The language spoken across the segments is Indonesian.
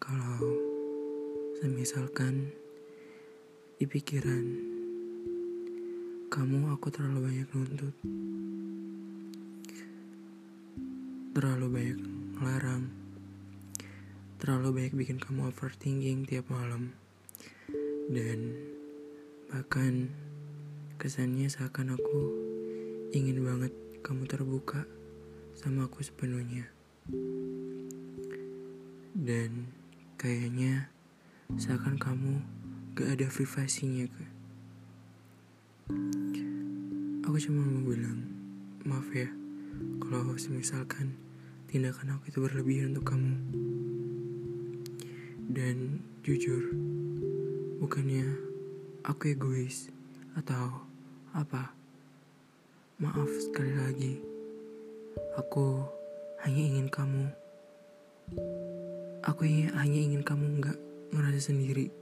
Kalau semisalkan di pikiran kamu aku terlalu banyak nuntut, terlalu banyak ngelarang, terlalu banyak bikin kamu overthinking tiap malam, dan bahkan kesannya seakan aku ingin banget kamu terbuka sama aku sepenuhnya. Dan kayaknya seakan kamu gak ada privasinya ke. Aku cuma mau bilang, maaf ya, kalau misalkan tindakan aku itu berlebihan untuk kamu. Dan jujur, bukannya aku egois atau apa. Maaf sekali lagi, aku hanya ingin kamu Aku hanya ingin kamu nggak ngerasa sendiri.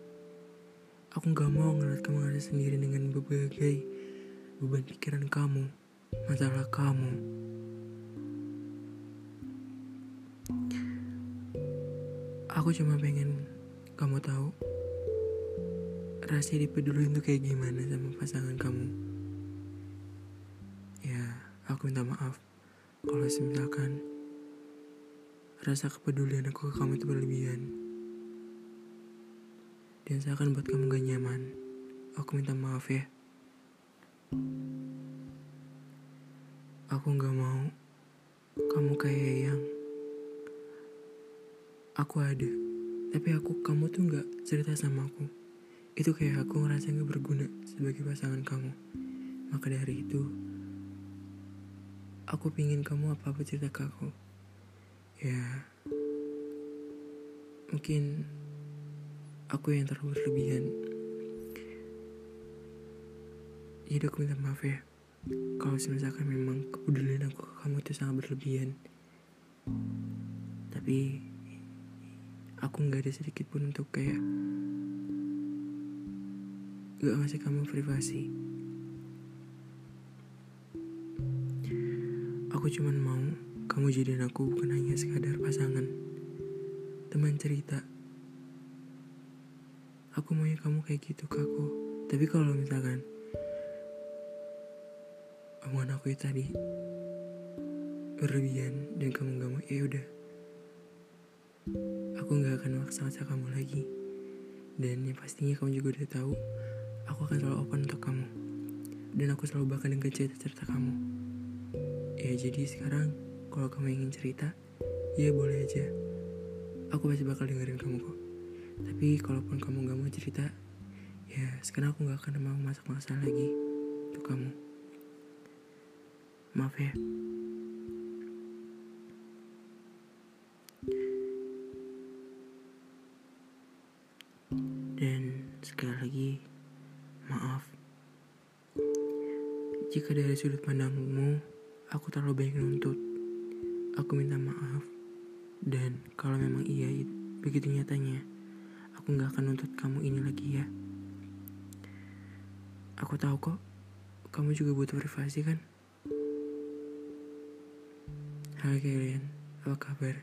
Aku nggak mau ngeliat kamu ngerasa sendiri dengan berbagai beban pikiran kamu, masalah kamu. Aku cuma pengen kamu tahu rahasia dipeduli itu kayak gimana sama pasangan kamu. Ya, aku minta maaf kalau misalkan Rasa kepedulian aku ke kamu itu berlebihan. Dan seakan buat kamu gak nyaman. Aku minta maaf ya. Aku gak mau kamu kayak yang aku ada. Tapi aku kamu tuh gak cerita sama aku. Itu kayak aku ngerasa gak berguna sebagai pasangan kamu. Maka dari itu, aku pingin kamu apa-apa cerita ke aku ya. Mungkin aku yang terlalu berlebihan jadi aku minta maaf ya kalau misalkan memang kepedulian aku ke kamu itu sangat berlebihan. Tapi aku nggak ada sedikit pun untuk kayak gak ngasih kamu privasi. Aku cuman mau kamu jadian aku bukan hanya sekadar pasangan, teman cerita. Aku maunya kamu kayak gitu ke aku. Tapi kalau misalkan omongan aku itu tadi berlebihan dan kamu gak mau, ya udah. Aku gak akan maksa-maksa kamu lagi. Dan yang pastinya kamu juga udah tahu, aku akan selalu open untuk kamu. Dan aku selalu bakal dengan cerita-cerita kamu. Ya jadi sekarang kalau kamu ingin cerita, ya boleh aja. Aku pasti bakal dengerin kamu kok. Tapi kalaupun kamu gak mau cerita, ya sekarang aku gak akan mau masak-masak lagi untuk kamu. Maaf ya. Dan sekali lagi, maaf. Jika dari sudut pandangmu, aku terlalu banyak nuntut. Aku minta maaf. Dan kalau memang iya begitu nyatanya, aku gak akan nuntut kamu ini lagi ya. Aku tahu kok, kamu juga butuh privasi kan? Hai kalian, apa kabar?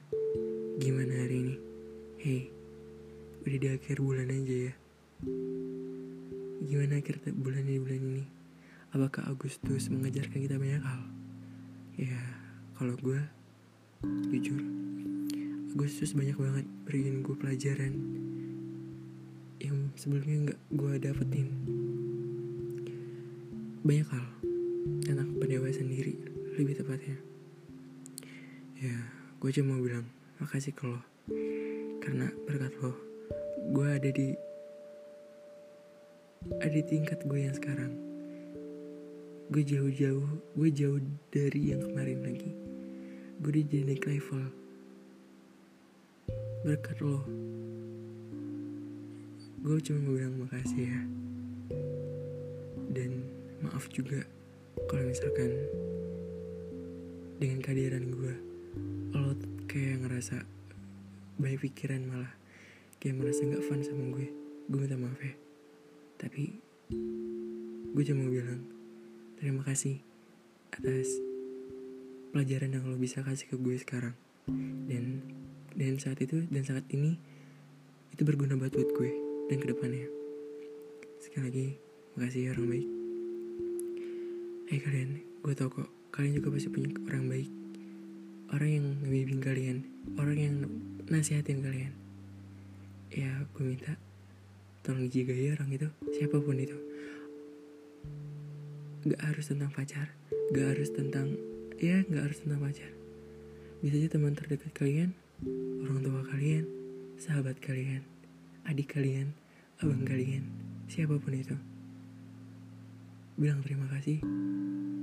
Gimana hari ini? Hei, udah di akhir bulan aja ya. Gimana akhir bulan di bulan ini? Apakah Agustus mengajarkan kita banyak hal? Ya, kalau gue jujur Agustus banyak banget beriin gue pelajaran yang sebelumnya nggak gue dapetin. Banyak hal tentang pendewasaan sendiri lebih tepatnya. Ya gue cuma mau bilang makasih ke lo karena berkat lo gue ada di ada di tingkat gue yang sekarang. Gue jauh-jauh gue jauh dari yang kemarin lagi udah jadi naik level. Berkat lo. Gue cuma mau bilang makasih ya. Dan maaf juga kalau misalkan dengan kehadiran gue lo kayak ngerasa banyak pikiran malah. Kayak merasa nggak fun sama gue. Gue minta maaf ya. Tapi gue cuma mau bilang terima kasih atas pelajaran yang lo bisa kasih ke gue sekarang dan dan saat itu dan saat ini itu berguna buat buat gue dan ke depannya. Sekali lagi, makasih ya orang baik. Eh kalian, gue tau kok, kalian juga pasti punya orang baik. Orang yang ngebimbing kalian, orang yang nasihatin kalian. Ya, gue minta tolong jaga ya orang itu, siapa pun itu. Gak harus tentang pacar, gak harus tentang, ya gak harus tentang pacar. Bisa aja teman terdekat kalian, orang tua kalian, sahabat kalian, adik kalian, abang kalian, siapa pun itu. Bilang terima kasih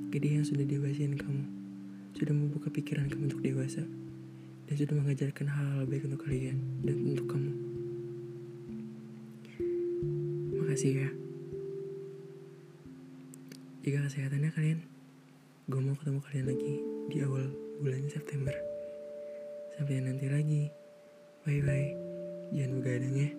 ke dia yang sudah dewasain kamu, sudah membuka pikiran kamu untuk dewasa, dan sudah mengajarkan hal-hal baik untuk kalian dan untuk kamu. Makasih ya. Jika kesehatannya kalian, gue mau ketemu kalian lagi di awal bulan September. Sampai nanti lagi. Bye-bye. Jangan begadang ya.